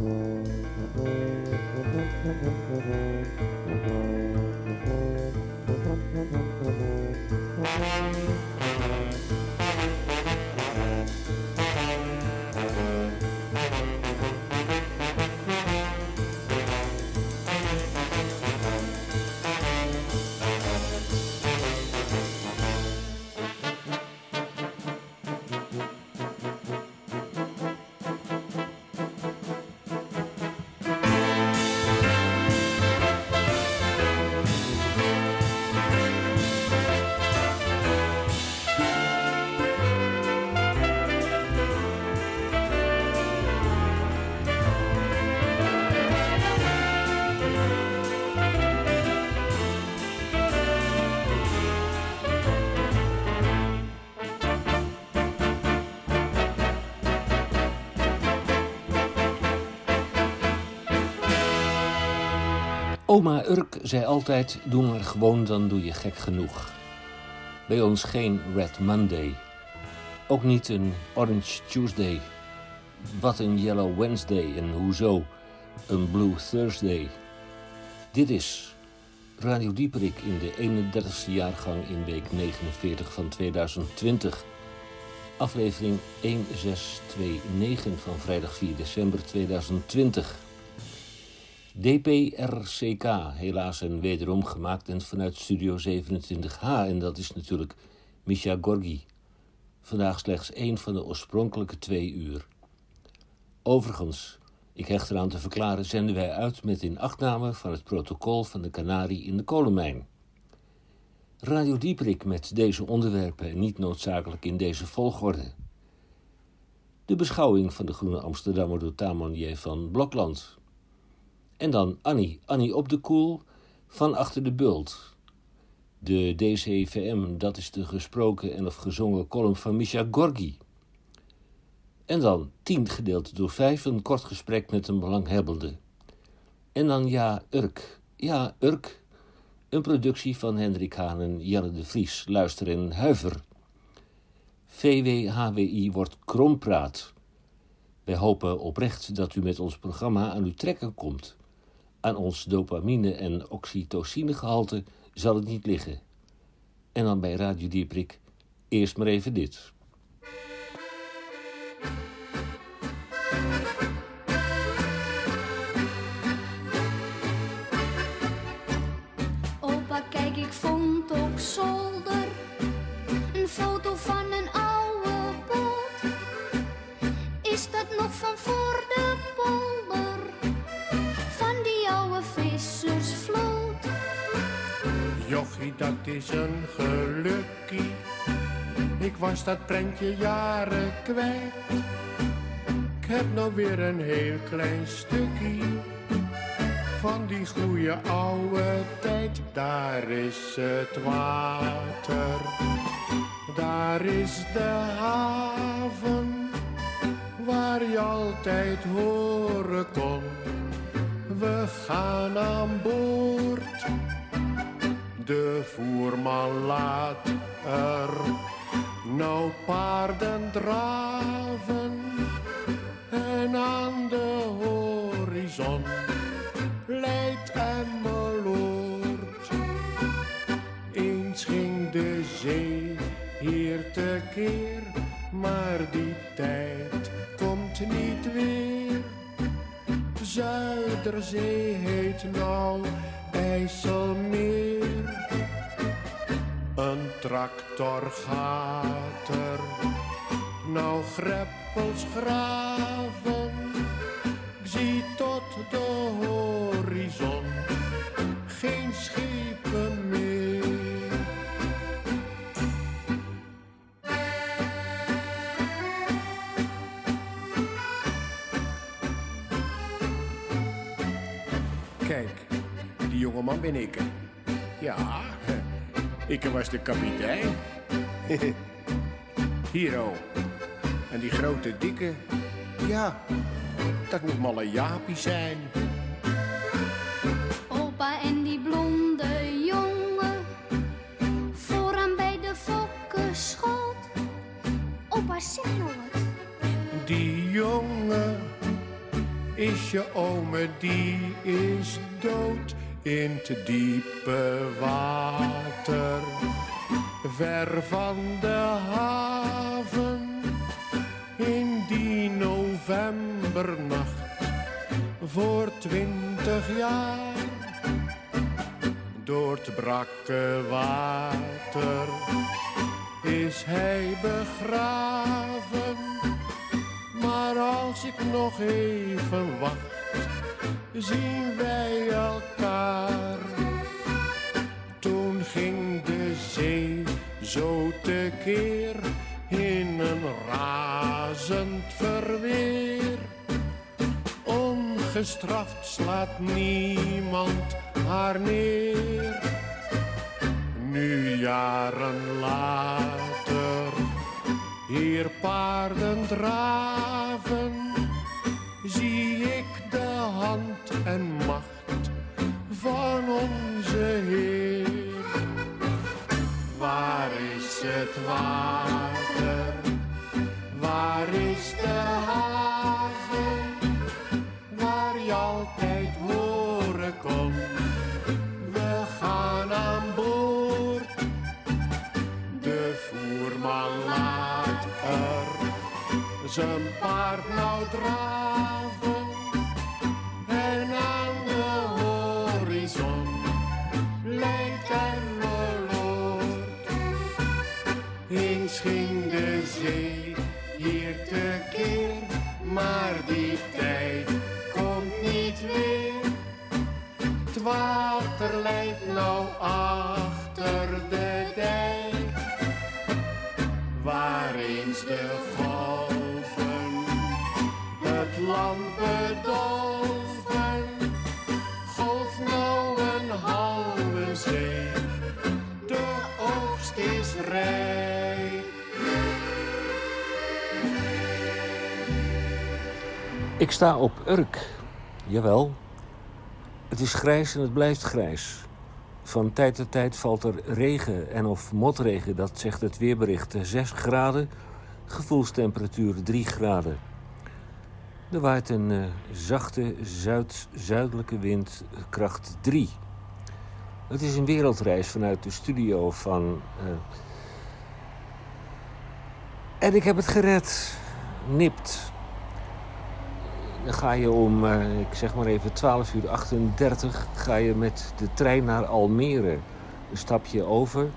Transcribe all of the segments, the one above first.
Mm-hmm. Oma Urk zei altijd: Doe maar gewoon, dan doe je gek genoeg. Bij ons geen Red Monday. Ook niet een Orange Tuesday. Wat een Yellow Wednesday en hoezo een Blue Thursday. Dit is Radio Dieperik in de 31ste jaargang in week 49 van 2020. Aflevering 1629 van vrijdag 4 december 2020. DPRCK, helaas en wederom gemaakt en vanuit Studio 27H. En dat is natuurlijk Misha Gorgi. Vandaag slechts één van de oorspronkelijke twee uur. Overigens, ik hecht eraan te verklaren, zenden wij uit met inachtname van het protocol van de Canarie in de kolenmijn. Radio Dieprik met deze onderwerpen en niet noodzakelijk in deze volgorde. De beschouwing van de Groene Amsterdammer door Tamon van Blokland. En dan Annie, Annie op de koel van achter de bult. De DCVM, dat is de gesproken en of gezongen column van Misha Gorgi. En dan tien gedeeld door vijf, een kort gesprek met een belanghebbende. En dan ja, Urk. Ja, Urk. Een productie van Hendrik Haan en de Vries. Luister en huiver. VWHWI wordt krompraat. Wij hopen oprecht dat u met ons programma aan uw trekken komt. Aan ons dopamine- en oxytocinegehalte zal het niet liggen. En dan bij Radio Dieprik eerst maar even dit. Jochie, dat is een gelukkie. Ik was dat prentje jaren kwijt. Ik heb nou weer een heel klein stukje van die goede oude tijd. Daar is het water, daar is de haven, waar je altijd horen kon. We gaan aan boord. De voerman laat er nou paarden draven en aan de horizon leidt Emmeloord. Eens ging de zee hier tekeer, maar die tijd komt niet weer. Zuiderzee heet nou IJsselmeer. Een tractor gaat er nou greppels graven. Ik zie tot de horizon geen schepen meer. Kijk, die jongeman ben ik. Ja, ik was de kapitein. Hero. En die grote dikke, ja, dat moet malle Jaapie zijn. Opa en die blonde jongen, vooraan bij de fokkenschoot. Opa, zeg nou wat. Die jongen is je ome die is dood in te diepe water. Ver van de haven in die novembernacht voor twintig jaar. Door het brakke water is hij begraven. Maar als ik nog even wacht, zien wij elkaar. Toen ging de zee zo tekeer in een razend verweer. Ongestraft slaat niemand haar neer. Nu jaren later, hier paarden draven, zie ik hand en macht van onze Heer. Waar is het water? Waar is de haven? Waar je altijd horen kon. We gaan aan boord. De voerman laat er zijn paard nou draven. Maar die tijd komt niet weer. Het water leidt nou achter de dijk, waar eens de golven het land bedolven. Golf nou een halve zee, de oogst is rijp. Ik sta op Urk. Jawel. Het is grijs en het blijft grijs. Van tijd tot tijd valt er regen en of motregen, dat zegt het weerbericht. 6 graden, gevoelstemperatuur 3 graden. Er waait een eh, zachte zuid-zuidelijke wind, kracht 3. Het is een wereldreis vanuit de studio van. eh, En ik heb het gered. Nipt. Dan ga je om, eh, ik zeg maar even 12 uur 38, ga je met de trein naar Almere. Een stapje over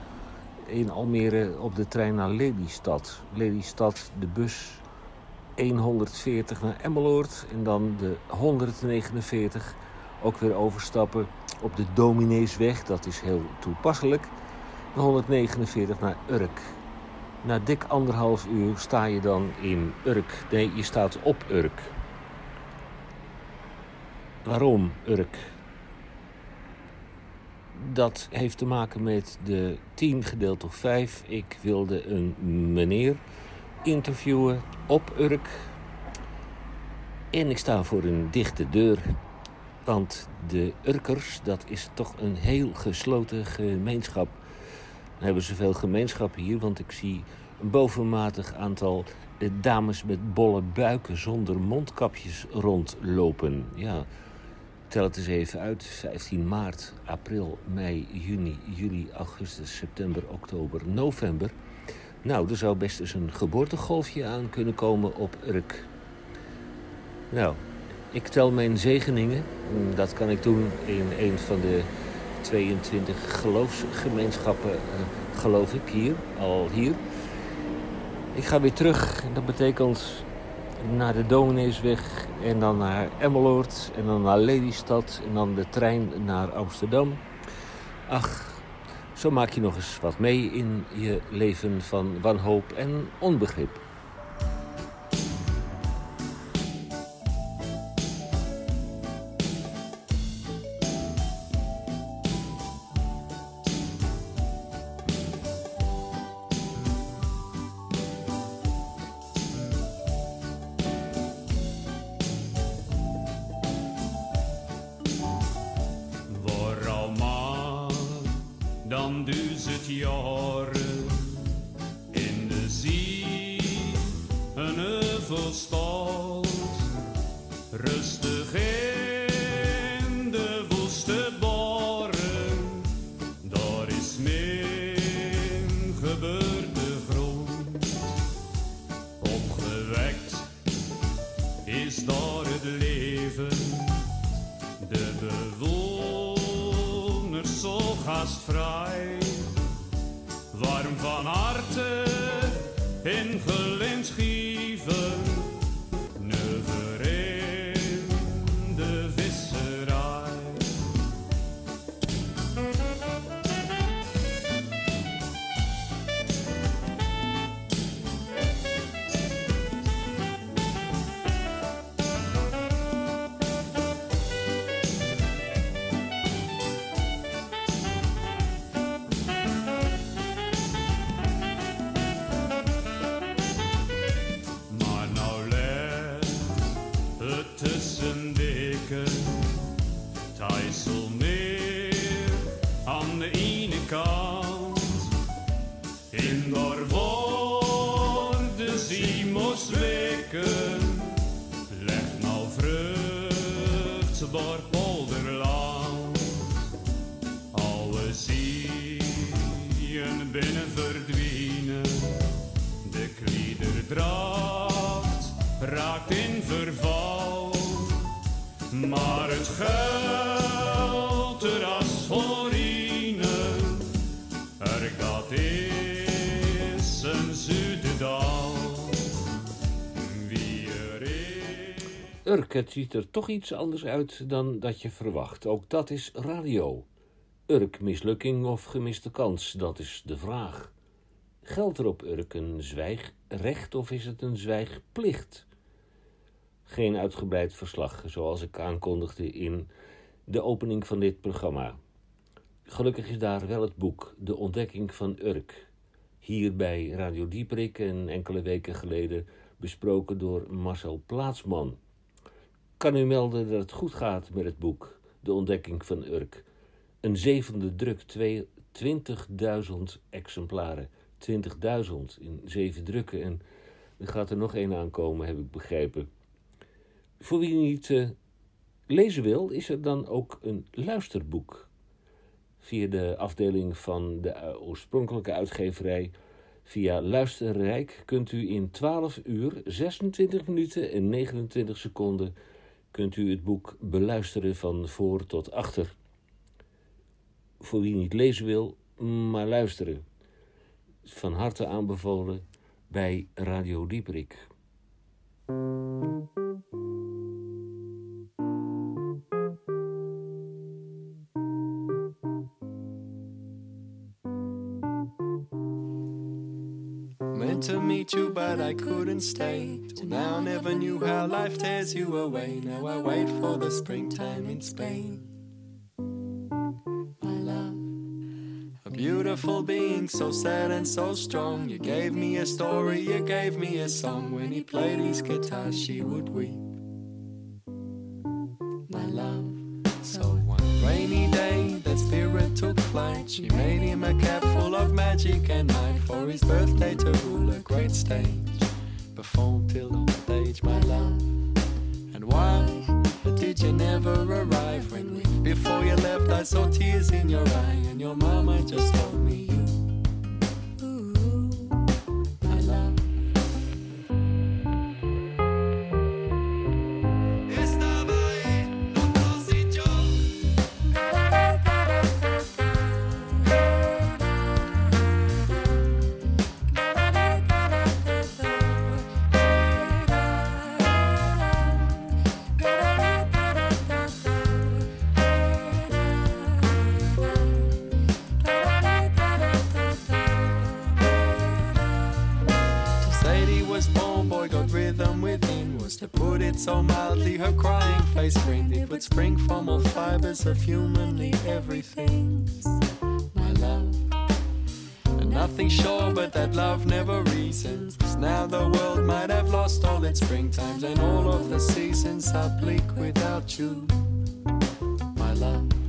in Almere op de trein naar Lelystad. Lelystad, de bus 140 naar Emmeloord en dan de 149 ook weer overstappen op de Domineesweg. Dat is heel toepasselijk. De 149 naar Urk. Na dik anderhalf uur sta je dan in Urk. Nee, je staat op Urk. Waarom Urk? Dat heeft te maken met de 10 gedeeld door 5. Ik wilde een meneer interviewen op Urk. En ik sta voor een dichte deur. Want de Urkers, dat is toch een heel gesloten gemeenschap. Dan hebben ze veel gemeenschap hier, want ik zie een bovenmatig aantal dames met bolle buiken zonder mondkapjes rondlopen. Ja, tel het eens even uit. 15 maart, april, mei, juni, juli, augustus, september, oktober, november. Nou, er zou best eens een geboortegolfje aan kunnen komen op Urk. Nou, ik tel mijn zegeningen. Dat kan ik doen in een van de 22 geloofsgemeenschappen, eh, geloof ik, hier, al hier. Ik ga weer terug. Dat betekent naar de Domineesweg en dan naar Emmeloord en dan naar Lelystad en dan de trein naar Amsterdam. Ach, zo maak je nog eens wat mee in je leven van wanhoop en onbegrip. Het ziet er toch iets anders uit dan dat je verwacht. Ook dat is radio. Urk, mislukking of gemiste kans, dat is de vraag. Geldt er op Urk een zwijgrecht of is het een zwijgplicht? Geen uitgebreid verslag, zoals ik aankondigde in de opening van dit programma. Gelukkig is daar wel het boek De Ontdekking van Urk. Hier bij Radio Dieperik en enkele weken geleden besproken door Marcel Plaatsman. Kan u melden dat het goed gaat met het boek De Ontdekking van Urk. Een zevende druk, twee- 20.000 exemplaren. 20.000 in zeven drukken. En er gaat er nog één aankomen, heb ik begrepen. Voor wie niet eh, lezen wil, is er dan ook een luisterboek. Via de afdeling van de eh, oorspronkelijke uitgeverij. Via Luisterrijk kunt u in 12 uur, 26 minuten en 29 seconden kunt u het boek beluisteren van voor tot achter. Voor wie niet lezen wil, maar luisteren. Van harte aanbevolen bij Radio Dieperik. You, but I couldn't stay. Till now, never knew how life tears you away. Now I wait for the springtime in Spain. My love, a beautiful being, so sad and so strong. You gave me a story, you gave me a song. When he played his guitar, she would weep. Stage. Perform till old age, my love. And why did you never arrive when we, before you left, I saw tears in your eye, and your mama just rhythm within. Was to put it so mildly, her crying face screamed. It would spring from all fibers of humanly everything. My love. And nothing sure but that love never reasons. now the world might have lost all its springtimes, and all of the seasons are bleak without you. My love.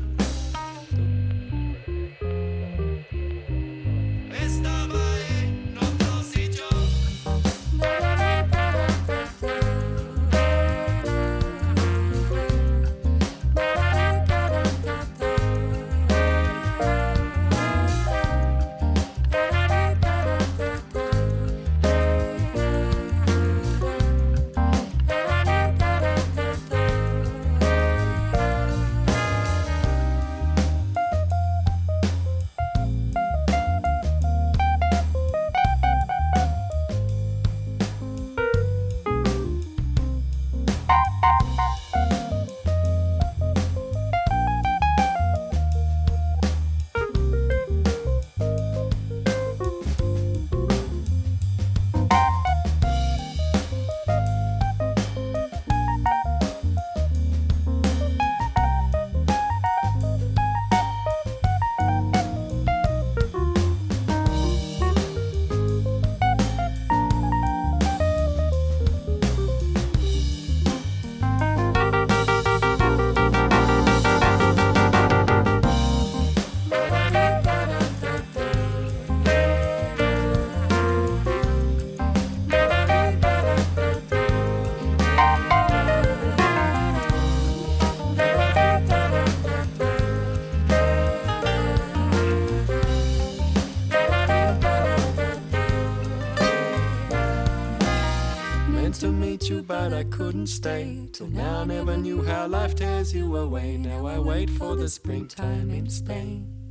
I couldn't stay. Till now I never knew how life tears you away. Now I wait for the springtime in Spain.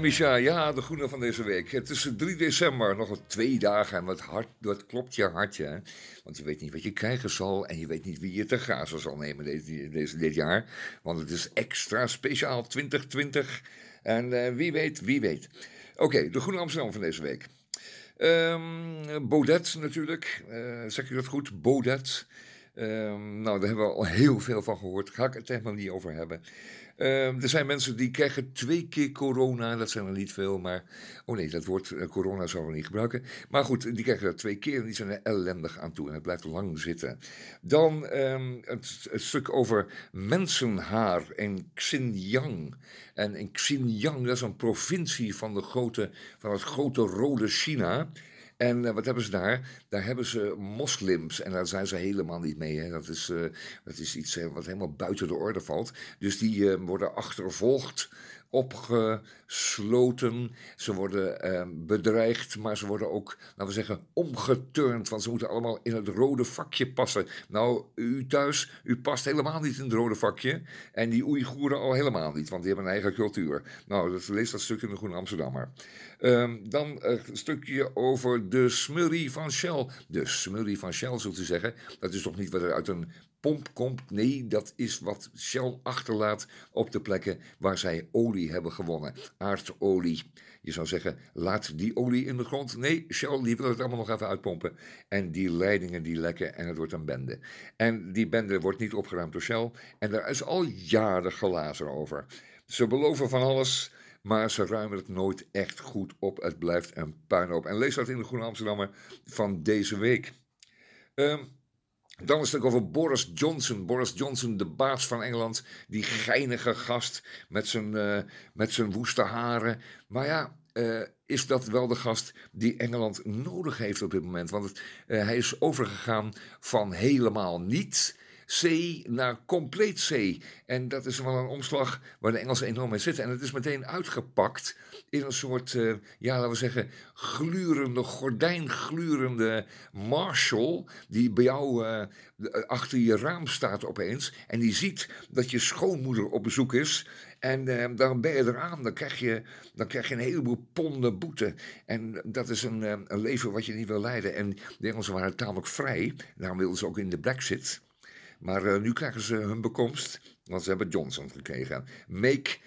Micha, ja, de groene van deze week. Het is 3 december, nog twee dagen en wat, hard, wat klopt je hartje. Want je weet niet wat je krijgen zal en je weet niet wie je te grazen zal nemen deze, deze, dit jaar. Want het is extra speciaal 2020 en uh, wie weet, wie weet. Oké, de groene Amsterdam van deze week. Um, Baudet natuurlijk, uh, zeg je dat goed? Baudet. Um, nou, daar hebben we al heel veel van gehoord. Ga ik het helemaal niet over hebben. Uh, er zijn mensen die krijgen twee keer corona. Dat zijn er niet veel, maar... Oh nee, dat woord uh, corona zouden we niet gebruiken. Maar goed, die krijgen dat twee keer en die zijn er ellendig aan toe. En het blijft lang zitten. Dan um, het, stuk over mensenhaar en Xinjiang. En in Xinjiang, dat is een provincie van, de grote, van het grote rode China... En uh, wat hebben ze daar? Daar hebben ze moslims. En daar zijn ze helemaal niet mee. Hè. Dat, is, uh, dat is iets wat helemaal buiten de orde valt. Dus die worden achtervolgd opgesloten. Ze worden eh, bedreigd, maar ze worden ook, laten we zeggen, omgeturnd. Want ze moeten allemaal in het rode vakje passen. Nou, u thuis, u past helemaal niet in het rode vakje. En die Oeigoeren al helemaal niet, want die hebben een eigen cultuur. Nou, dat, lees dat stukje in de Groene Amsterdammer. Um, dan een stukje over de smurrie van Shell. De smurrie van Shell, zult u zeggen. Dat is toch niet wat er uit een pomp komt. Nee, dat is wat Shell achterlaat op de plekken waar zij olie hebben gewonnen. Aardolie. Je zou zeggen, laat die olie in de grond. Nee, Shell die wil het allemaal nog even uitpompen. En die leidingen die lekken en het wordt een bende. En die bende wordt niet opgeruimd door Shell. En daar is al jaren gelazen over. Ze beloven van alles, maar ze ruimen het nooit echt goed op. Het blijft een puinhoop. En lees dat in de Groene Amsterdammer van deze week. Um, dan een stuk over Boris Johnson. Boris Johnson, de baas van Engeland. Die geinige gast met zijn, uh, met zijn woeste haren. Maar ja, uh, is dat wel de gast die Engeland nodig heeft op dit moment? Want het, uh, hij is overgegaan van helemaal niet C naar compleet C. En dat is wel een omslag waar de Engelsen enorm mee zitten. En het is meteen uitgepakt in een soort, uh, ja, laten we zeggen, glurende, gordijnglurende Marshall. Die bij jou uh, achter je raam staat opeens. En die ziet dat je schoonmoeder op bezoek is. En uh, dan ben je eraan, dan krijg je, dan krijg je een heleboel ponden boete. En dat is een, een leven wat je niet wil leiden. En de Engelsen waren tamelijk vrij. Daarom wilden ze ook in de Brexit. Maar uh, nu krijgen ze hun bekomst, want ze hebben Johnson gekregen. Make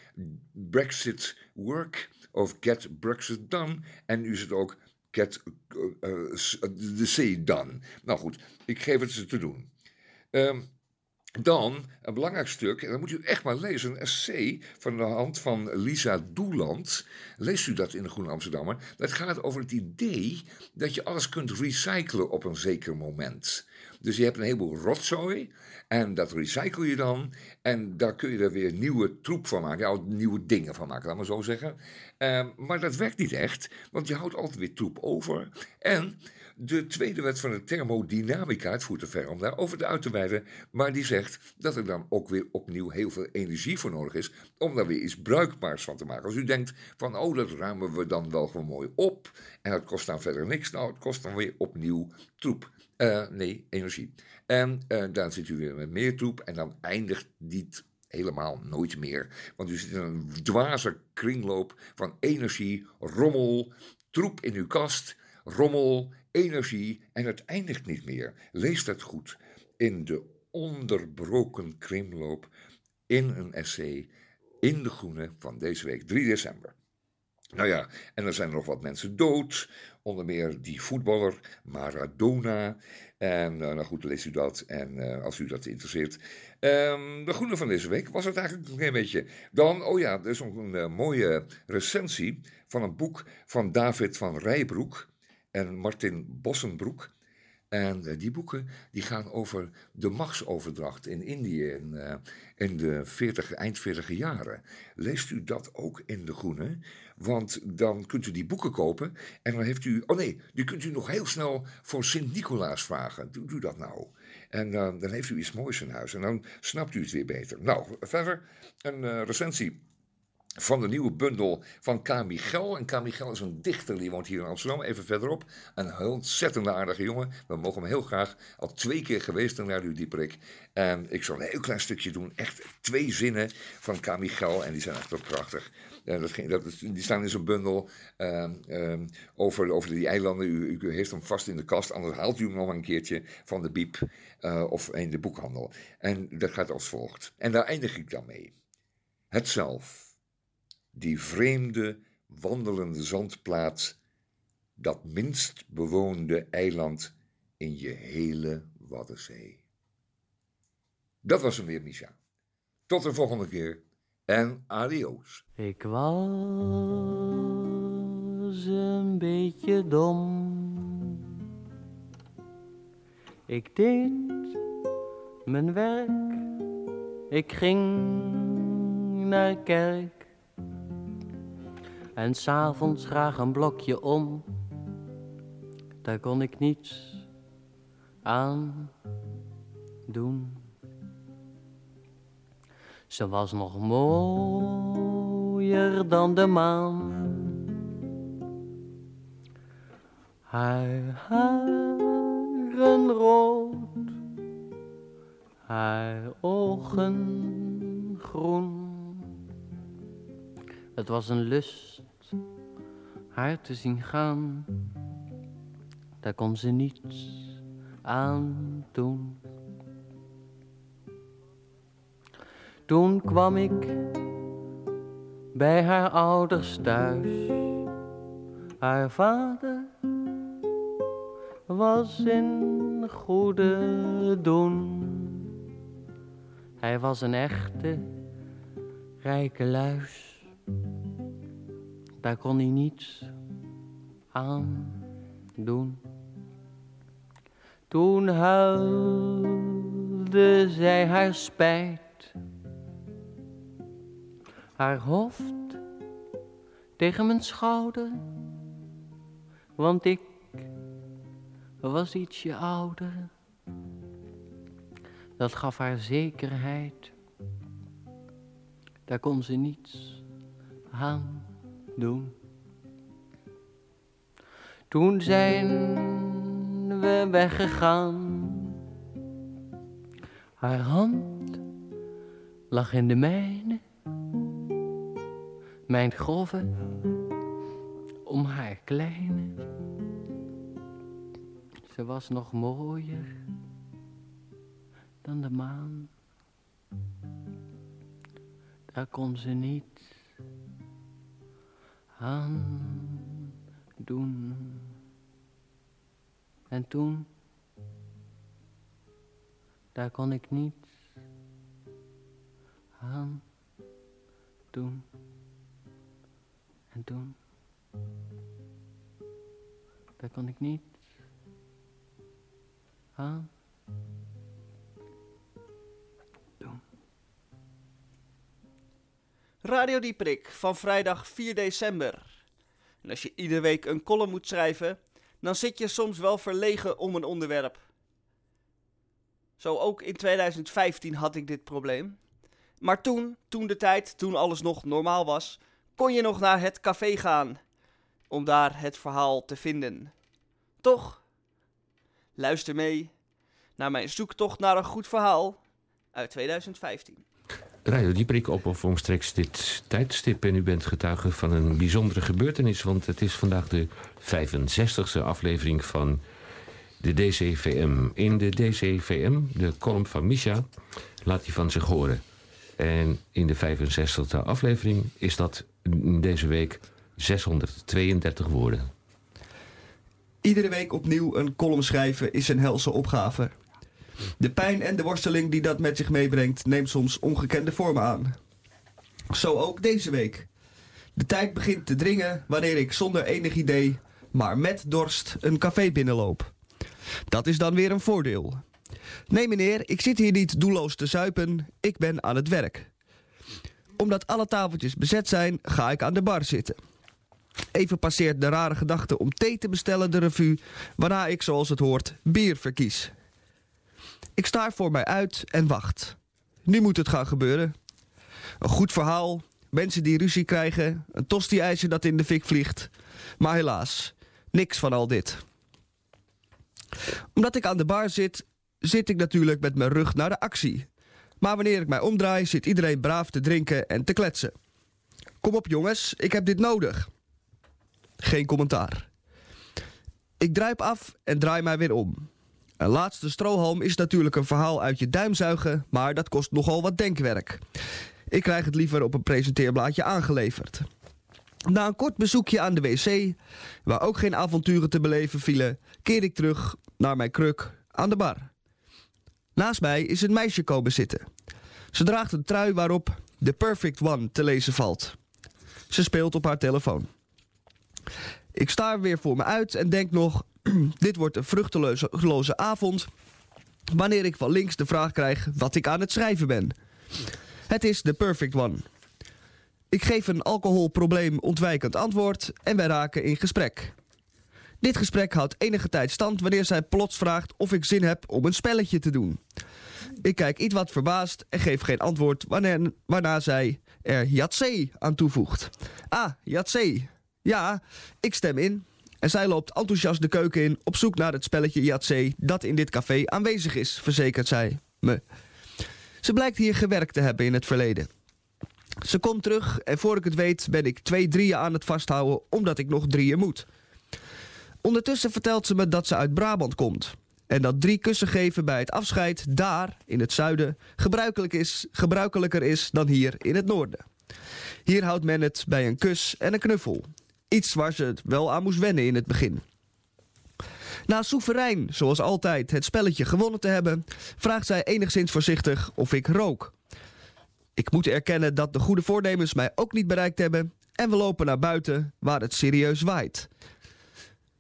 Brexit work of get Brexit done. En nu is het ook get uh, the C done. Nou goed, ik geef het ze te doen. Um, dan, een belangrijk stuk, en dat moet u echt maar lezen, een essay van de hand van Lisa Doeland. Leest u dat in de Groene Amsterdammer? Dat gaat over het idee dat je alles kunt recyclen op een zeker moment. Dus je hebt een heleboel rotzooi en dat recycle je dan. En daar kun je er weer nieuwe troep van maken. Ja, nieuwe dingen van maken, laat maar zo zeggen. Uh, maar dat werkt niet echt, want je houdt altijd weer troep over. En de tweede wet van de thermodynamica, het voert te ver om daarover uit te wijden, maar die zegt dat er dan ook weer opnieuw heel veel energie voor nodig is om daar weer iets bruikbaars van te maken. Als u denkt van, oh, dat ruimen we dan wel gewoon mooi op en dat kost dan verder niks, nou, het kost dan weer opnieuw troep. Uh, nee, energie. En uh, dan zit u weer met meer troep en dan eindigt die helemaal nooit meer. Want u zit in een dwaze kringloop van energie, rommel, troep in uw kast, rommel, energie en het eindigt niet meer. Lees dat goed. In de onderbroken kringloop in een essay in de Groene van deze week, 3 december. Nou ja, en er zijn nog wat mensen dood. Onder meer die voetballer Maradona. En uh, nou goed, leest u dat. En uh, als u dat interesseert. Um, de groene van deze week was het eigenlijk een beetje. Dan, oh ja, er is nog een uh, mooie recensie van een boek van David van Rijbroek en Martin Bossenbroek. En uh, die boeken die gaan over de machtsoverdracht in Indië in, uh, in de 40, eind 40 jaren. Leest u dat ook in De Groene? Want dan kunt u die boeken kopen en dan heeft u... Oh nee, die kunt u nog heel snel voor Sint-Nicolaas vragen. Doet u dat nou? En uh, dan heeft u iets moois in huis en dan snapt u het weer beter. Nou, verder een recensie van de nieuwe bundel van K. Michel. En K. Is een dichter, die woont hier in Amsterdam, even verderop. Een ontzettend aardige jongen. We mogen hem heel graag. Al twee keer geweest naar Radio Dieperik. En ik zal een heel klein stukje doen. Echt twee zinnen van K. Michel. En die zijn echt wel prachtig. Ja, dat, dat, die staan in zo'n bundel uh, uh, over, over die eilanden. U, u, heeft hem vast in de kast, anders haalt u hem nog een keertje van de biep uh, of in de boekhandel. En dat gaat als volgt. En daar eindig ik dan mee. Het zelf die vreemde, wandelende zandplaat, dat minst bewoonde eiland in je hele Waddenzee. Dat was hem weer, Misha. Tot de volgende keer en adios. Ik was een beetje dom. Ik deed mijn werk. Ik ging naar kerk en s'avonds graag een blokje om. Daar kon ik niets aan doen. Ze was nog mooier dan de maan. Haar haren rood, haar ogen groen. Het was een lust haar te zien gaan. Daar kon ze niets aan doen. Toen kwam ik bij haar ouders thuis. Haar vader was in goede doen. Hij was een echte rijke luis daar kon hij niets aan doen. Toen huilde zij haar spijt, haar hoofd tegen mijn schouder, want ik was ietsje ouder. Dat gaf haar zekerheid, daar kon ze niets aan doen. Toen zijn we weggegaan. Haar hand lag in de mijne. Mijn grove om haar kleine. Ze was nog mooier dan de maan. Daar kon ze niet aan doen. En toen, daar kon ik niets aan doen. En toen, daar kon ik niets aan Radio Dieprik van vrijdag 4 december. En als je iedere week een column moet schrijven, dan zit je soms wel verlegen om een onderwerp. Zo ook in 2015 had ik dit probleem. Maar toen, toen de tijd, toen alles nog normaal was, kon je nog naar het café gaan om daar het verhaal te vinden. Toch? Luister mee naar mijn zoektocht naar een goed verhaal uit 2015. Radio Dieprik op of omstreeks dit tijdstip. En u bent getuige van een bijzondere gebeurtenis. Want het is vandaag de 65e aflevering van de DCVM. In de DCVM, de column van Misha, laat hij van zich horen. En in de 65e aflevering is dat deze week 632 woorden. Iedere week opnieuw een column schrijven is een helse opgave. De pijn en de worsteling die dat met zich meebrengt neemt soms ongekende vormen aan. Zo ook deze week. De tijd begint te dringen wanneer ik zonder enig idee, maar met dorst, een café binnenloop. Dat is dan weer een voordeel. Nee meneer, ik zit hier niet doelloos te zuipen, ik ben aan het werk. Omdat alle tafeltjes bezet zijn, ga ik aan de bar zitten. Even passeert de rare gedachte om thee te bestellen de revue, waarna ik, zoals het hoort, bier verkies. Ik staar voor mij uit en wacht. Nu moet het gaan gebeuren. Een goed verhaal, mensen die ruzie krijgen, een tosti-ijsje dat in de fik vliegt. Maar helaas, niks van al dit. Omdat ik aan de bar zit, zit ik natuurlijk met mijn rug naar de actie. Maar wanneer ik mij omdraai, zit iedereen braaf te drinken en te kletsen. Kom op jongens, ik heb dit nodig. Geen commentaar. Ik druip af en draai mij weer om. Een laatste strohalm is natuurlijk een verhaal uit je duim zuigen, maar dat kost nogal wat denkwerk. Ik krijg het liever op een presenteerblaadje aangeleverd. Na een kort bezoekje aan de wc, waar ook geen avonturen te beleven vielen, keer ik terug naar mijn kruk aan de bar. Naast mij is een meisje komen zitten. Ze draagt een trui waarop The Perfect One te lezen valt. Ze speelt op haar telefoon. Ik staar weer voor me uit en denk nog... dit wordt een vruchteloze avond... wanneer ik van links de vraag krijg wat ik aan het schrijven ben. Het is The Perfect One. Ik geef een alcoholprobleem ontwijkend antwoord en wij raken in gesprek. Dit gesprek houdt enige tijd stand wanneer zij plots vraagt of ik zin heb om een spelletje te doen. Ik kijk iets wat verbaasd en geef geen antwoord wanneer, waarna zij er Yatzee aan toevoegt. Ah, Yatzee. Ja, ik stem in. En zij loopt enthousiast de keuken in op zoek naar het spelletje Yatzee dat in dit café aanwezig is, verzekert zij me. Ze blijkt hier gewerkt te hebben in het verleden. Ze komt terug en voor ik het weet ben ik twee drieën aan het vasthouden omdat ik nog drieën moet. Ondertussen vertelt ze me dat ze uit Brabant komt. En dat drie kussen geven bij het afscheid daar, in het zuiden, gebruikelijk is, gebruikelijker is dan hier in het noorden. Hier houdt men het bij een kus en een knuffel. Iets waar ze het wel aan moest wennen in het begin. Na soeverein, zoals altijd, het spelletje gewonnen te hebben, vraagt zij enigszins voorzichtig of ik rook. Ik moet erkennen dat de goede voornemens mij ook niet bereikt hebben en we lopen naar buiten waar het serieus waait.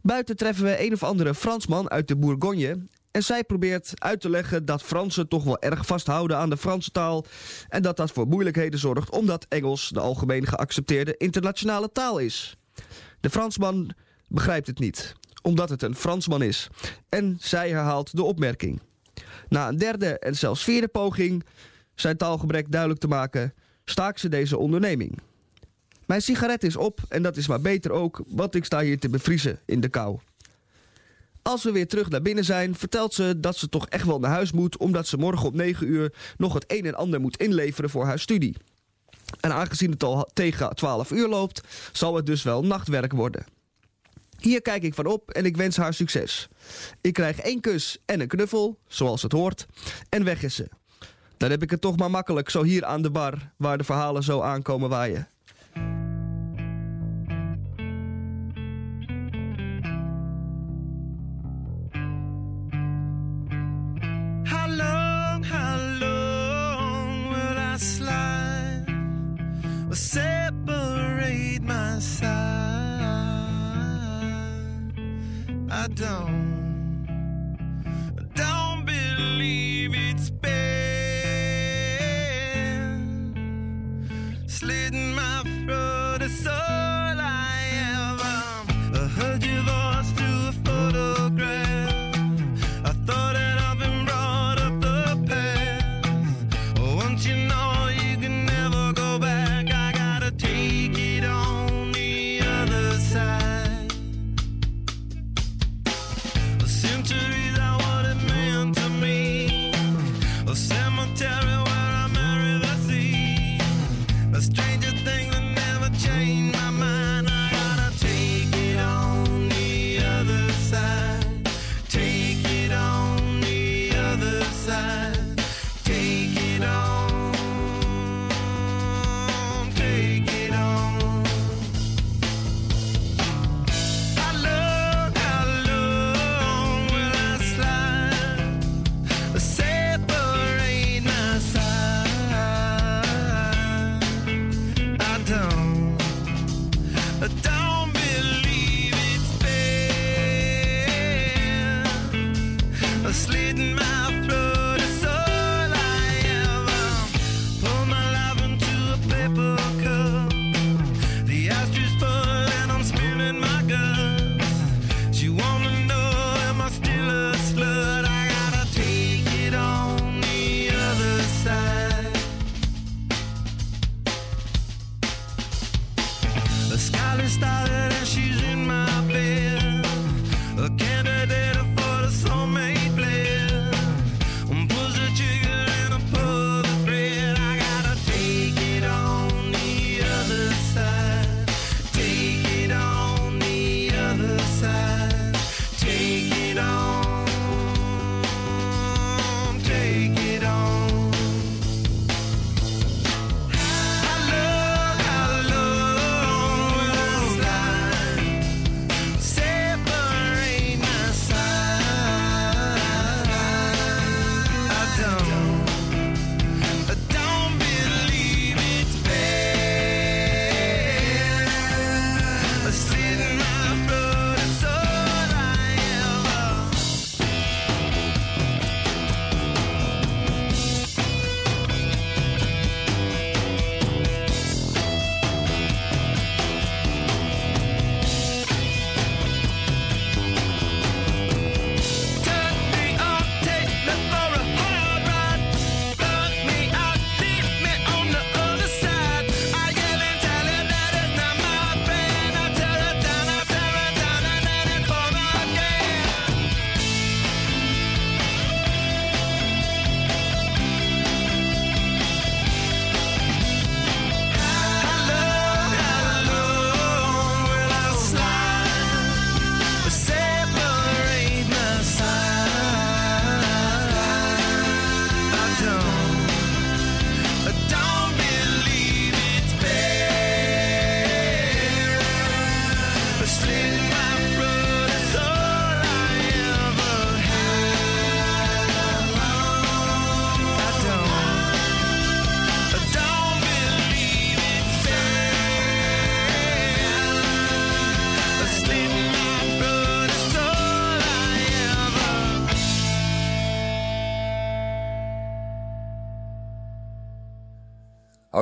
Buiten treffen we een of andere Fransman uit de Bourgogne en zij probeert uit te leggen dat Fransen toch wel erg vasthouden aan de Franse taal en dat dat voor moeilijkheden zorgt omdat Engels de algemeen geaccepteerde internationale taal is. De Fransman begrijpt het niet, omdat het een Fransman is. En zij herhaalt de opmerking. Na een derde en zelfs vierde poging zijn taalgebrek duidelijk te maken, staakt ze deze onderneming. Mijn sigaret is op en dat is maar beter ook, want ik sta hier te bevriezen in de kou. Als we weer terug naar binnen zijn, vertelt ze dat ze toch echt wel naar huis moet... omdat ze morgen om 9 uur nog het een en ander moet inleveren voor haar studie. En aangezien het al tegen 12 uur loopt, zal het dus wel nachtwerk worden. Hier kijk ik van op en ik wens haar succes. Ik krijg één kus en een knuffel, zoals het hoort, en weg is ze. Dan heb ik het toch maar makkelijk, zo hier aan de bar, waar de verhalen zo aankomen waaien. don't.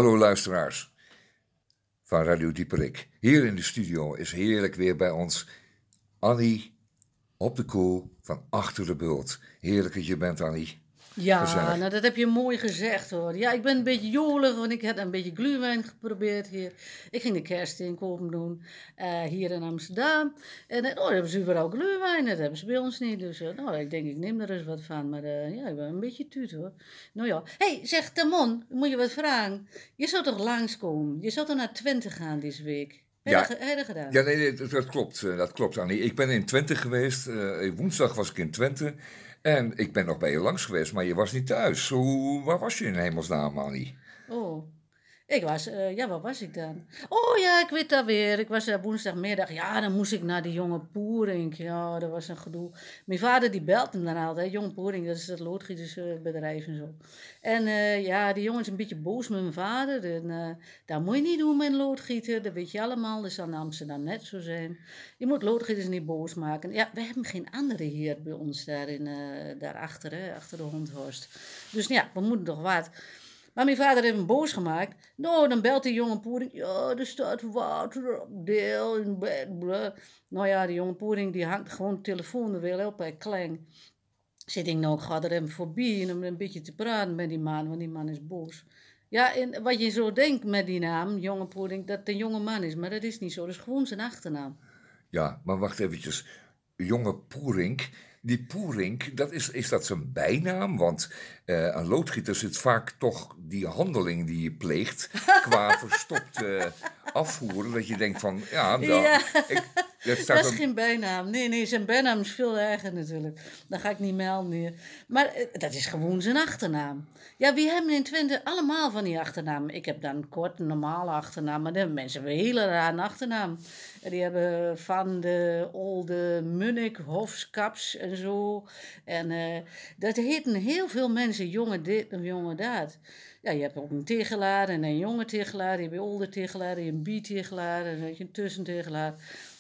Hallo luisteraars van Radio Dieperik. Hier in de studio is heerlijk weer bij ons Annie op de koel van Achter de Bult. Heerlijk dat je bent, Annie. Ja, Gezellig. nou dat heb je mooi gezegd hoor. Ja, ik ben een beetje jolig, want ik heb een beetje gluwijn geprobeerd hier. Ik ging de kerstinkoop doen eh, hier in Amsterdam. En eh, oh, daar hebben ze überal gluwijn, dat hebben ze bij ons niet. Dus eh, nou, ik denk ik neem er eens wat van. Maar ja, ik ben een beetje tuut hoor. Nou ja, hé, hey, zeg Tamon, moet je wat vragen? Je zou toch langskomen? Je zou toch naar Twente gaan deze week? Heb Ja. gedaan? Ja, nee, nee, dat, dat klopt. Dat klopt, Annie. Ik ben in Twente geweest. woensdag was ik in Twente. En ik ben nog bij je langs geweest, maar je was niet thuis. Hoe, waar was je in hemelsnaam, Annie? Oh, ik was, eh, ja, waar was ik dan? Oh ja, ik weet dat weer. Ik was er woensdagmiddag. Ja, dan moest ik naar die jonge Poering. Ja, dat was een gedoe. Mijn vader die belt hem dan altijd. Jonge Poering, dat is dat loodgietersbedrijf en zo. En eh, ja, die jongen is een beetje boos met mijn vader. En, dat moet je niet doen met loodgieter. Dat weet je allemaal. Dat zal in Amsterdam net zo zijn. Je moet loodgieters niet boos maken. Ja, we hebben geen andere hier bij ons daar in, daarachter, hè, achter de hondhorst. Dus ja, we moeten toch wat. Maar mijn vader heeft hem boos gemaakt. Nou, dan belt die jonge poering. Ja, er staat water op deel in. Nou ja, die jonge poering die hangt gewoon de telefoon er weer op klang. Zit ik nou, ik ga er en om een beetje te praten met die man, want die man is boos. Ja, en wat je zo denkt met die naam, jonge poering, dat het een jonge man is. Maar dat is niet zo, dat is gewoon zijn achternaam. Ja, maar wacht eventjes. Jonge Poerink. Die Poerink, dat is, is dat zijn bijnaam? Want eh een loodgieter zit vaak toch die handeling die je pleegt... qua verstopt afvoeren. Dat je denkt van, ja, nou, Ja. ik, dat Dat is een- geen bijnaam. Nee, nee, zijn bijnaam is veel erger natuurlijk. Dat ga ik niet melden. Maar eh, dat is gewoon zijn achternaam. Ja, wie hebben in Twente allemaal van die achternamen? Ik heb dan kort, een normale achternaam. Maar de mensen hebben een hele rare achternaam. En die hebben Van de, Olde, Munnik, Hofskaps en zo. En eh, dat heten heel veel mensen jonge dit en jonge dat. Ja, je hebt ook een tegelaar en een jonge tegelaar. Je hebt een olde tegelaar, je hebt een bi-tegelaar en dan een tussentegelaar.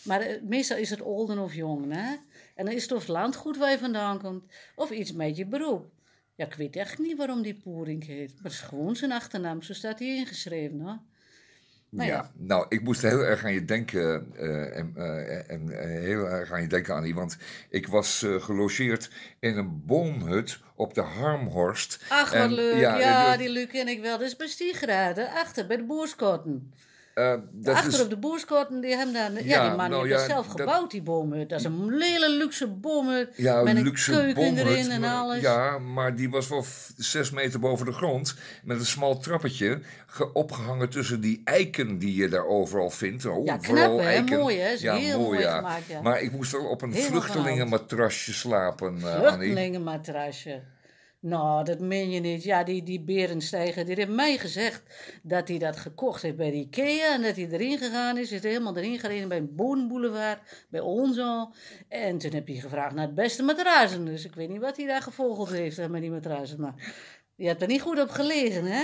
Maar eh, meestal is het olden of jong, hè? En dan is het of het landgoed waar je vandaan komt, of iets met je beroep. Ja, ik weet echt niet waarom die Poering heet. Maar het is gewoon zijn achternaam, zo staat hij ingeschreven, hoor. Nou ja. ja, nou, ik moest heel erg aan je denken. eh, en eh, en eh, heel erg aan je denken, Annie. Want ik was gelogeerd in een boomhut op de Harmhorst. Ach, wat En, leuk. ja, die Luc ken ik wel. Dat is bij Stiegeraden, achter, bij de boerskotten. Eh, dat Achter is- op de boerskotten, die hebben daar... Ja, Ja, die man nou heeft ja, zelf dat- gebouwd, die boomhut. Dat is een hele luxe boomhut. Ja, met een luxe keuken boomhut, erin en maar- alles. Ja, maar die was wel zes meter boven de grond. Met een smal trappetje. ge- opgehangen tussen die eiken die je daar overal vindt. Oh, Ja, knap, eiken. Mooi, hè? Is heel mooi gemaakt, ja. Maar ik moest wel op een vluchtelingenmatrasje slapen, eh, Annie. Vluchtelingenmatrasje. Nou, dat meen je niet. Ja, die, die Berensteiger, die heeft mij gezegd dat hij dat gekocht heeft bij Ikea. En dat hij erin gegaan is. Is er helemaal erin gereden bij een Bodenboulevard, bij ons al. En toen heb hij gevraagd naar het beste matrassen. Dus ik weet niet wat hij daar gevolgd heeft met die matrassen. Maar je hebt er niet goed op gelegen, hè?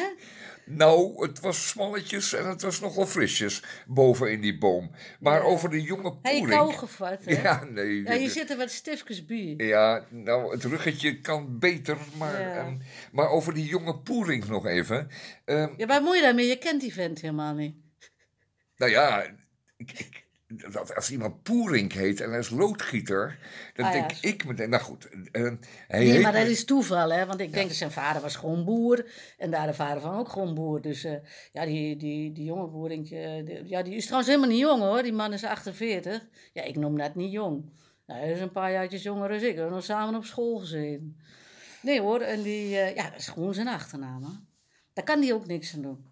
Nou, het was smalletjes en het was nogal frisjes boven in die boom. Maar over de jonge Hij poering... kou gevat, hè? Ja, nee. Ja, je zit er wat stifkes bij. Ja, nou, het ruggetje kan beter, maar, Ja. ehm, maar over die jonge poering nog even. Ehm, Ja, waar moet je daarmee? Je kent die vent helemaal niet. nou ja, ik, ik- dat als iemand poering heet en hij is loodgieter, dan Ah, ja. denk ik meteen, nou goed, ehm, hij Nee, maar dat is toeval, hè? Want ik denk dat zijn vader was gewoon boer. En daar de vader van ook gewoon boer. Dus eh, ja, die, die, die jonge eh, die- ja, die is trouwens helemaal niet jong, hoor. Die man is 48. Ja, ik noem dat niet jong. Nou, hij is een paar jaartjes jonger dan ik. We hebben nog samen op school gezeten. Nee hoor, en die... eh, ja, dat is gewoon zijn achternaam, hè? Daar kan hij ook niks aan doen.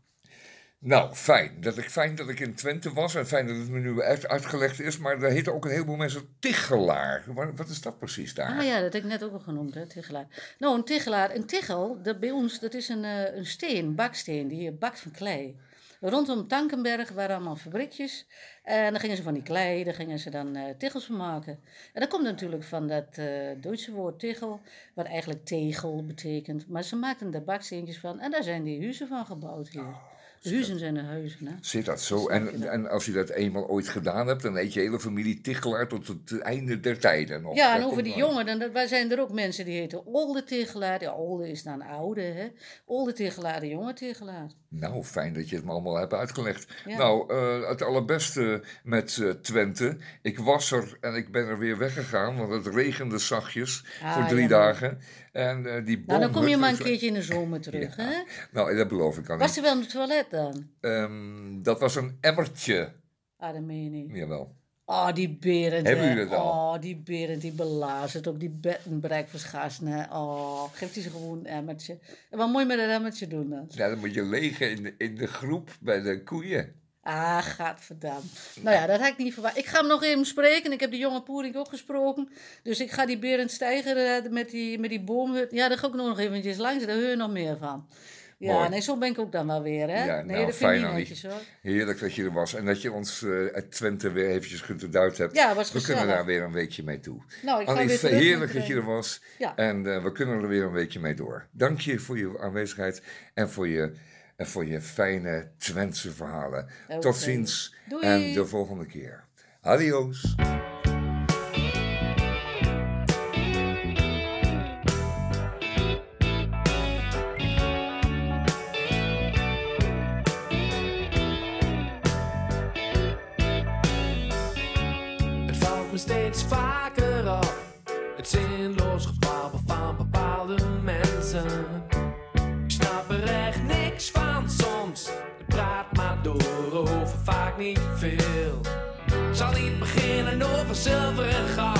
Nou, fijn. Dat ik, fijn dat ik in Twente was en fijn dat het me nu uit, uitgelegd is. Maar daar heten ook een heleboel mensen Tichelaar. Wat, wat is dat precies daar? Ah ja, dat heb ik net ook al genoemd, hè, Tichelaar. Nou, een Tichelaar, een Tichel, dat bij ons, dat is een, eh, een steen, een baksteen, die je bakt van klei. Rondom Tankenberg waren allemaal fabriekjes. En dan gingen ze van die klei, daar gingen ze dan eh tichels van maken. En dat komt natuurlijk van dat eh, Duitse woord tichel, wat eigenlijk tegel betekent. Maar ze maakten er baksteentjes van en daar zijn die huizen van gebouwd hier. Huizen zijn de huizen, hè. Zit dat zo? En, en als je dat eenmaal ooit gedaan hebt, dan eet je hele familie Tichelaar tot het einde der tijden nog. Ja, en over die jongen, dan, wij zijn er ook mensen die heten Olde Tegelaar. Ja, Olde is dan oude, hè. Olde Tegelaar, de jonge Tegelaar. Nou, fijn dat je het me allemaal hebt uitgelegd. Ja. Nou, eh, het allerbeste met eh, Twente. Ik was er en ik ben er weer weggegaan, want het regende zachtjes Ah, voor drie dagen. En eh, die Nou, dan kom je maar een keertje in de zomer terug, hè. Nou, dat beloof ik aan Was u. ze wel het toilet dan? Ehm, dat was een emmertje. Ah, dat meen je niet. Jawel. Oh, die Berend. Hebben jullie al? Oh, die Berend, die belazert op die Schaarsen. hè. Oh, geeft hij ze gewoon een emmertje. En wat moet je met een emmertje doen dan? Ja, dan moet je legen in de, in de groep bij de koeien. Ah, gadverdam. Nou ja, dat had ik niet verwacht. Ik ga hem nog even spreken. Ik heb die jonge Poering ook gesproken. Dus ik ga die Berend Steiger eh, met die, met die boomhut... Ja, daar ga ik ook nog eventjes langs. Daar hoor je nog meer van. Ja, Mooi. nee, zo ben ik ook dan wel weer, hè? Ja, nee, nou, dat vind ik fijn netjes, hoor. Heerlijk dat je er was. En dat je ons eh, uit Twente weer eventjes geduid hebt. Ja, was We kunnen daar weer een weekje mee toe. Nou, ik ga Annie, weer heerlijk dat je er trainen. was. Ja. En eh, we kunnen er weer een weekje mee door. Dank je voor je aanwezigheid en voor je, en voor je fijne Twentse verhalen. Tot ziens Doei. en de volgende keer. Adios. zilveren goud.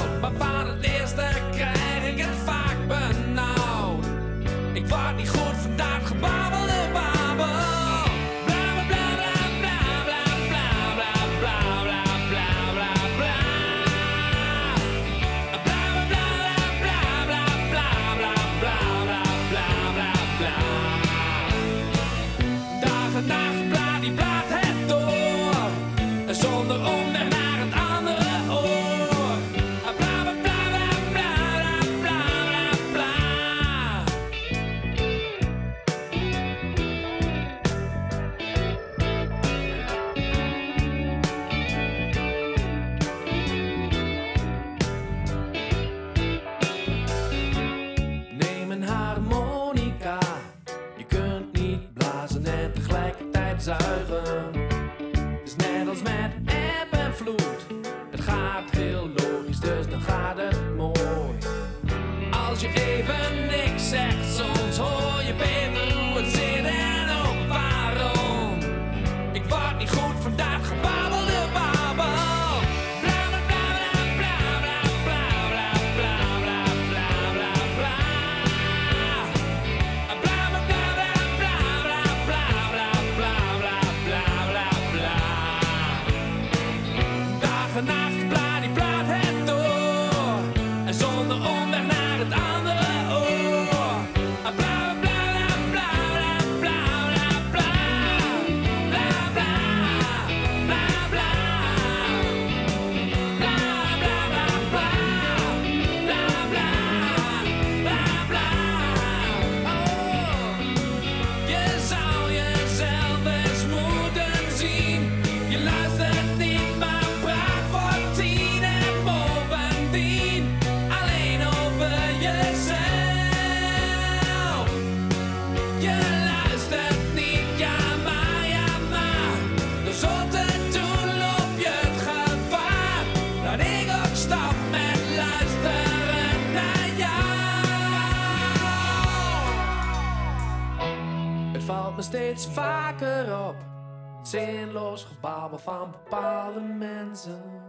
man's own.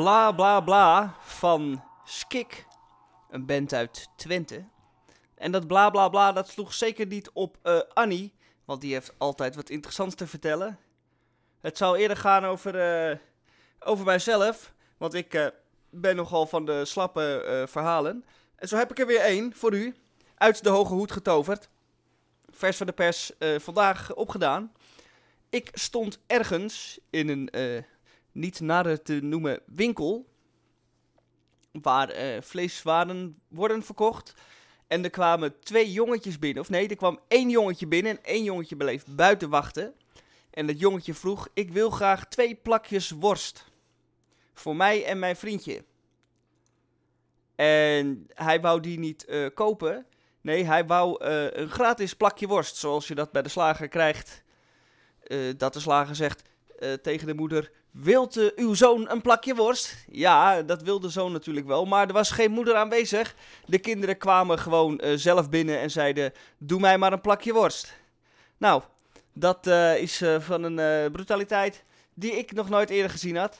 Bla Bla Bla van Skik, een band uit Twente. En dat bla bla bla, dat sloeg zeker niet op eh, Annie, want die heeft altijd wat interessants te vertellen. Het zou eerder gaan over, eh, over mijzelf, want ik eh, ben nogal van de slappe verhalen. En zo heb ik er weer één voor u, uit de hoge hoed getoverd. Vers van de pers vandaag opgedaan. Ik stond ergens in een niet nader te noemen winkel. Waar eh, vleeswaren worden verkocht. En er kwamen twee jongetjes binnen. Of nee, er kwam één jongetje binnen en één jongetje bleef buiten wachten. En dat jongetje vroeg: Ik wil graag twee plakjes worst. Voor mij en mijn vriendje. En hij wou die niet eh, kopen. Nee, hij wou eh, een gratis plakje worst. Zoals je dat bij de slager krijgt. Dat de slager zegt tegen de moeder: Wilt eh, uw zoon een plakje worst? Ja, dat wilde de zoon natuurlijk wel. Maar er was geen moeder aanwezig. De kinderen kwamen gewoon eh, zelf binnen en zeiden: Doe mij maar een plakje worst. Nou, dat eh, is van een brutaliteit die ik nog nooit eerder gezien had.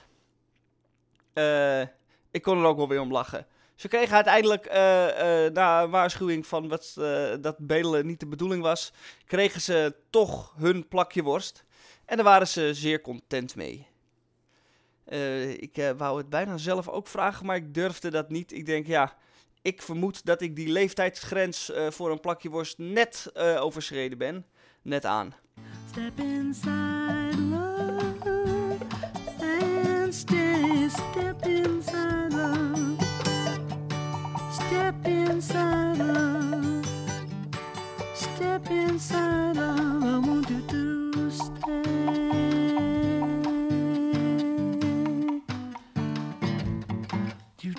Ik kon er ook wel weer om lachen. Ze kregen uiteindelijk, na een waarschuwing van wat, dat bedelen niet de bedoeling was, kregen ze toch hun plakje worst. En daar waren ze zeer content mee. Eh, ik eh, wou het bijna zelf ook vragen, maar ik durfde dat niet. Ik denk, ja, ik vermoed dat ik die leeftijdsgrens eh, voor een plakje worst net overschreden ben. Net aan. Step inside love and stay. Step inside love. Step inside love. Step inside love.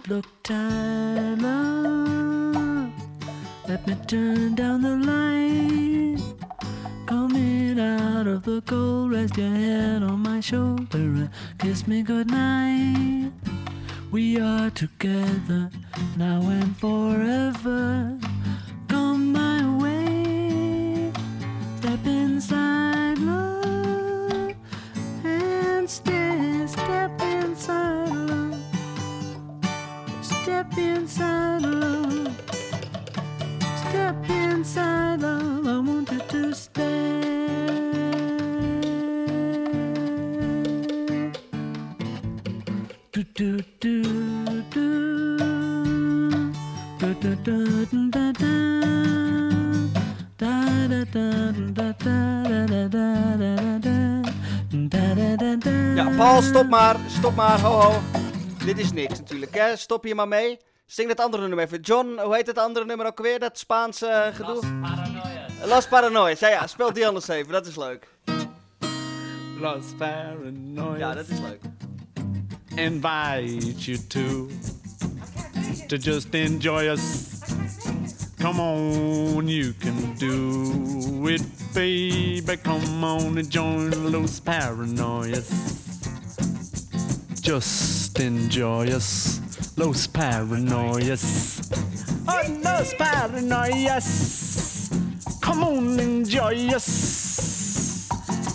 Look time. Let me turn down the light. Coming out of the cold, rest your head on my shoulder and kiss me goodnight. We are together now and forever. Paul, stop maar. Stop maar. Ho, ho. Dit is niks natuurlijk, hè. Stop hier maar mee. Zing dat andere nummer even. John, hoe heet het andere nummer ook weer? Dat Spaanse eh, gedoe? Las Paranoias. Las Paranoias. Ja, ja. Speel die anders even. Dat is leuk. Los Paranoias. Ja, dat is leuk. Invite you to to just enjoy us. Come on, you can do it, baby. Come on and join Los Paranoias. Just enjoy us, Los Paranoias. Oh, Los Paranoias. Come on, enjoy us.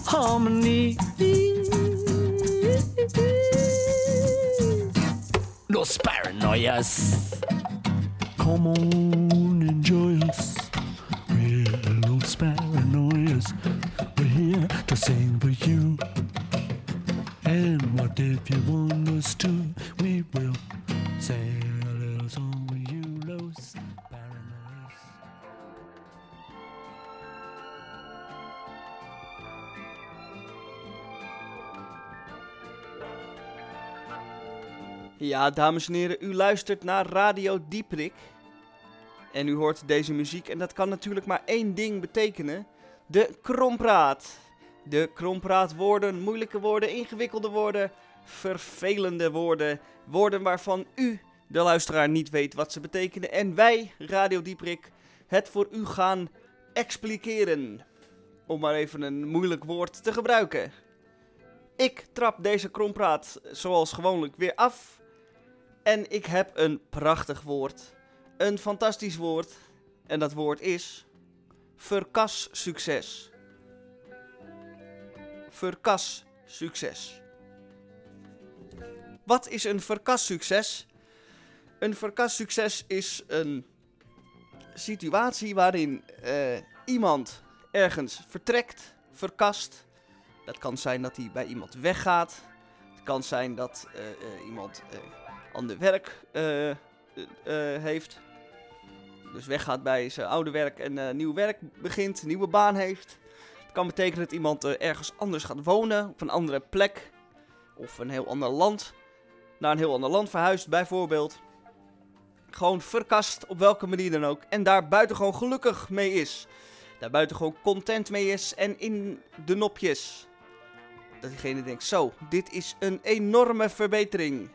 Harmony. Los Paranoias. Come on, enjoy We will sing a little song for you, Los Paranoias. Ja, dames en heren, u luistert naar Radio Dieprik. En u hoort deze muziek en dat kan natuurlijk maar één ding betekenen. De krompraat. De krompraatwoorden, moeilijke woorden, ingewikkelde woorden, vervelende woorden. Woorden waarvan u, de luisteraar, niet weet wat ze betekenen. En wij, Radio Dieprik, het voor u gaan expliceren. Om maar even een moeilijk woord te gebruiken. Ik trap deze krompraat zoals gewoonlijk weer af. En ik heb een prachtig woord. Een fantastisch woord. En dat woord is. Verkas succes. Wat is een verkassucces? Een verkassucces is een situatie waarin eh, iemand ergens vertrekt, verkast. Dat kan zijn dat hij bij iemand weggaat. Het kan zijn dat eh, eh, iemand ander werk heeft. Dus weggaat bij zijn oude werk en nieuw werk begint, nieuwe baan heeft. Het kan betekenen dat iemand ergens anders gaat wonen, op een andere plek. Of een heel ander land. Naar een heel ander land verhuist, bijvoorbeeld. Gewoon verkast, op welke manier dan ook. En daar buitengewoon gelukkig mee is. Daar buitengewoon content mee is en in de nopjes. Dat diegene denkt, zo, dit is een enorme verbetering.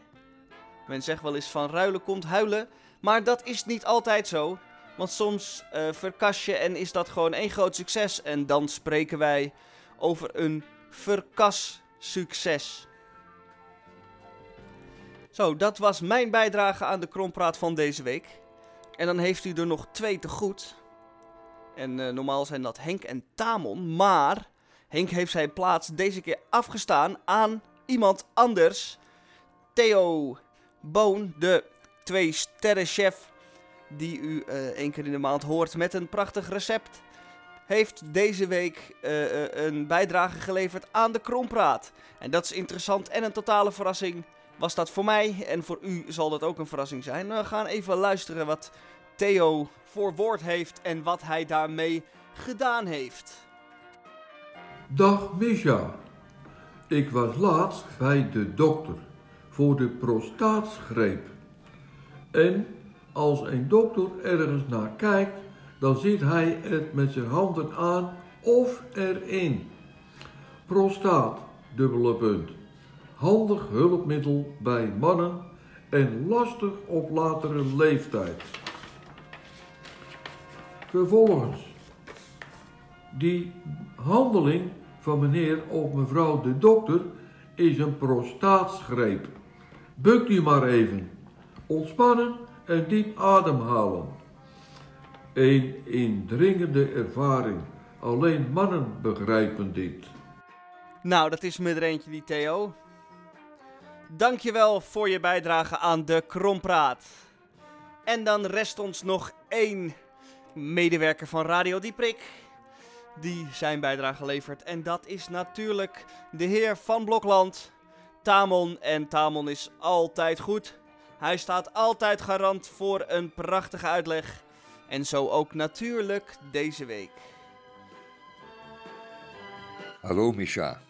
Men zegt wel eens van ruilen komt huilen. Maar dat is niet altijd zo. Want soms eh verkas je en is dat gewoon één groot succes. En dan spreken wij over een verkassucces. Zo, dat was mijn bijdrage aan de Krompraat van deze week. En dan heeft u er nog twee te goed. En eh, normaal zijn dat Henk en Tamon. Maar Henk heeft zijn plaats deze keer afgestaan aan iemand anders. Theo Boon, de twee sterren chef die u eh één keer in de maand hoort met een prachtig recept, heeft deze week eh, een bijdrage geleverd aan de Krompraat. En dat is interessant en een totale verrassing was dat voor mij. En voor u zal dat ook een verrassing zijn. We gaan even luisteren wat Theo voor woord heeft en wat hij daarmee gedaan heeft. Dag Misha. Ik was laatst bij de dokter voor de prostaatgreep. En als een dokter ergens naar kijkt, dan ziet hij het met zijn handen aan of erin. Prostaat, dubbele punt. Handig hulpmiddel bij mannen en lastig op latere leeftijd. Vervolgens, die handeling van meneer of mevrouw de dokter is een prostaatgreep. Bukt u maar even. Ontspannen en diep ademhalen. Een indringende ervaring. Alleen mannen begrijpen dit. Nou, dat is me er eentje, die Theo. Dankjewel voor je bijdrage aan de Krompraat. En dan rest ons nog één medewerker van Radio Dieprik. Die zijn bijdrage levert. En dat is natuurlijk de heer van Blokland, Tamon. En Tamon is altijd goed. Hij staat altijd garant voor een prachtige uitleg. En zo ook natuurlijk deze week. Hallo Misha.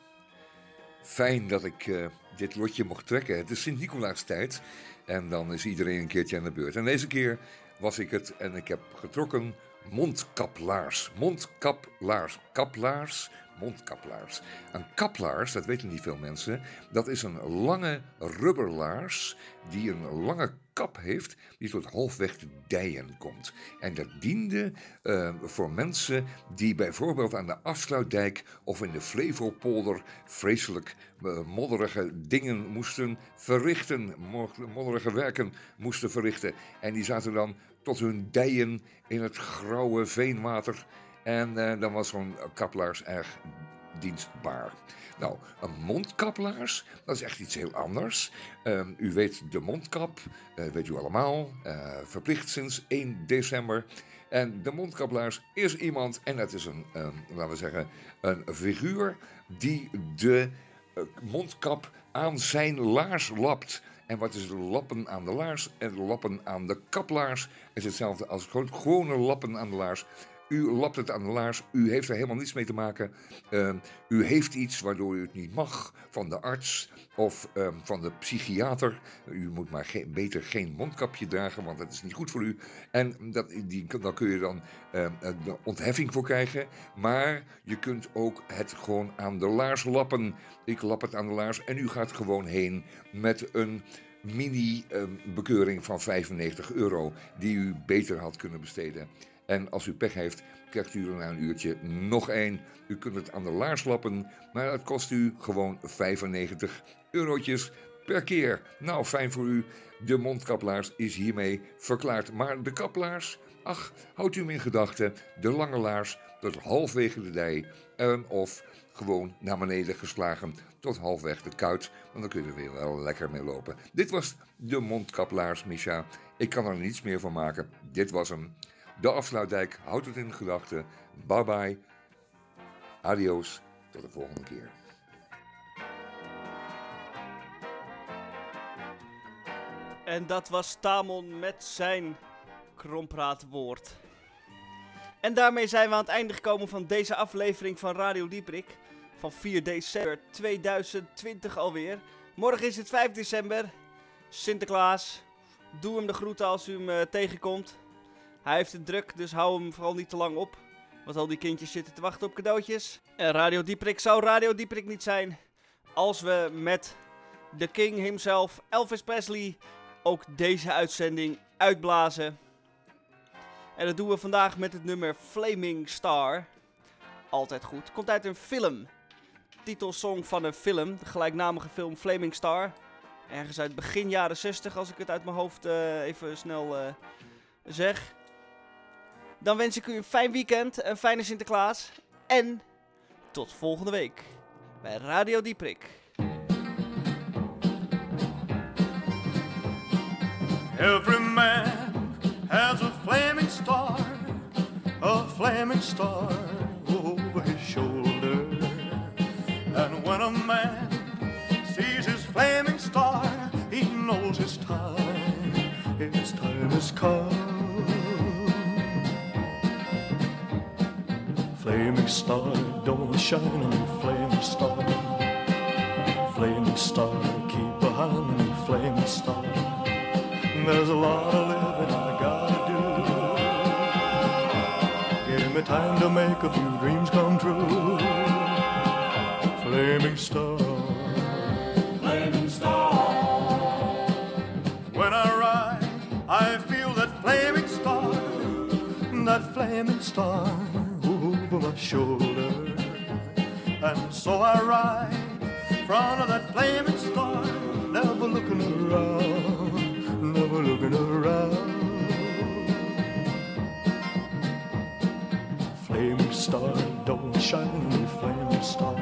Fijn dat ik eh, dit lotje mocht trekken. Het is Sint-Nicolaastijd en dan is iedereen een keertje aan de beurt. En deze keer was ik het en ik heb getrokken mondkaplaars. Mondkaplaars. Kaplaars, mondkaplaars. Een kaplaars, dat weten niet veel mensen, dat is een lange rubberlaars die een lange kap heeft die tot halfweg de dijen komt. En dat diende eh, voor mensen die bijvoorbeeld aan de Afsluitdijk of in de Flevopolder vreselijk eh, modderige dingen moesten verrichten, mo- modderige werken moesten verrichten. En die zaten dan tot hun dijen in het grauwe veenwater. En eh, dan was zo'n kaplaars erg dienstbaar. Nou, een mondkaplaars, dat is echt iets heel anders. Ehm, u weet de mondkap, eh, weet u allemaal, eh, verplicht sinds 1 december. En de mondkaplaars is iemand, en dat is een, ehm, laten we zeggen, een figuur die de eh, mondkap aan zijn laars lapt. En wat is lappen aan de laars en lappen aan de kaplaars? is hetzelfde als gewone lappen aan de laars. U lapt het aan de laars, u heeft er helemaal niets mee te maken. Ehm, u heeft iets waardoor u het niet mag van de arts of ehm, van de psychiater. U moet maar beter geen mondkapje dragen, want dat is niet goed voor u. En dat, die, daar kun je dan ehm, de ontheffing voor krijgen. Maar je kunt ook het gewoon aan de laars lappen. Ik lap het aan de laars en u gaat gewoon heen met een mini-bekeuring van 95 euro, die u beter had kunnen besteden. En als u pech heeft, krijgt u er na een uurtje nog één. U kunt het aan de laars lappen, maar het kost u gewoon 95 eurotjes per keer. Nou, fijn voor u. De mondkaplaars is hiermee verklaard. Maar de kaplaars, ach, houdt u hem in gedachten. De lange laars tot halfwege de dij. En of gewoon naar beneden geslagen tot halfweg de kuit. Want dan kun je er weer wel lekker mee lopen. Dit was de mondkaplaars, Misha. Ik kan er niets meer van maken. Dit was hem. De afsluitdijk houdt het in gedachten. Bye bye. Adios. Tot de volgende keer. En dat was Tamon met zijn krompraatwoord. En daarmee zijn we aan het einde gekomen van deze aflevering van Radio Dieprik. Van 4 december 2020 alweer. Morgen is het 5 december. Sinterklaas. Doe hem de groeten als u hem eh, tegenkomt. Hij heeft het druk, dus hou hem vooral niet te lang op. Want al die kindjes zitten te wachten op cadeautjes. En Radio Dieprik zou Radio Dieprik niet zijn. Als we met de king himself, Elvis Presley, ook deze uitzending uitblazen. En dat doen we vandaag met het nummer Flaming Star. Altijd goed. Komt uit een film. Titelsong van een film. De gelijknamige film Flaming Star. Ergens uit begin jaren 60 als ik het uit mijn hoofd eh, even snel eh, zeg. Dan wens ik u een fijn weekend, een fijne Sinterklaas. En tot volgende week bij Radio Dieprik. Every man has a flaming star, a flaming star over his shoulder. And when a man star, don't shine on me, flaming star. Flaming star, keep behind me, flaming star. There's a lot of living I gotta do. Give me time to make a few dreams come true. Flaming star. Flaming star. When I ride, I feel that flaming star. That flaming star my shoulder. And so I ride in front of that flaming star, never looking around, never looking around. Flaming star, don't shine me, flaming star.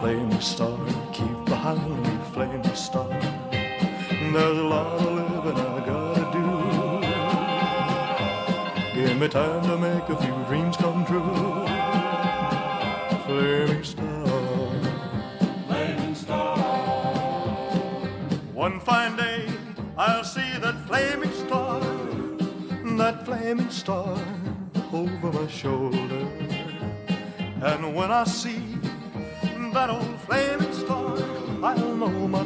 Flaming star, keep behind me, flaming star. There's a lot of living I gotta do. Give me time to make a few true. Flaming star. Flaming star. One fine day, I'll see that flaming star, that flaming star over my shoulder. And when I see that old flaming star, I'll know my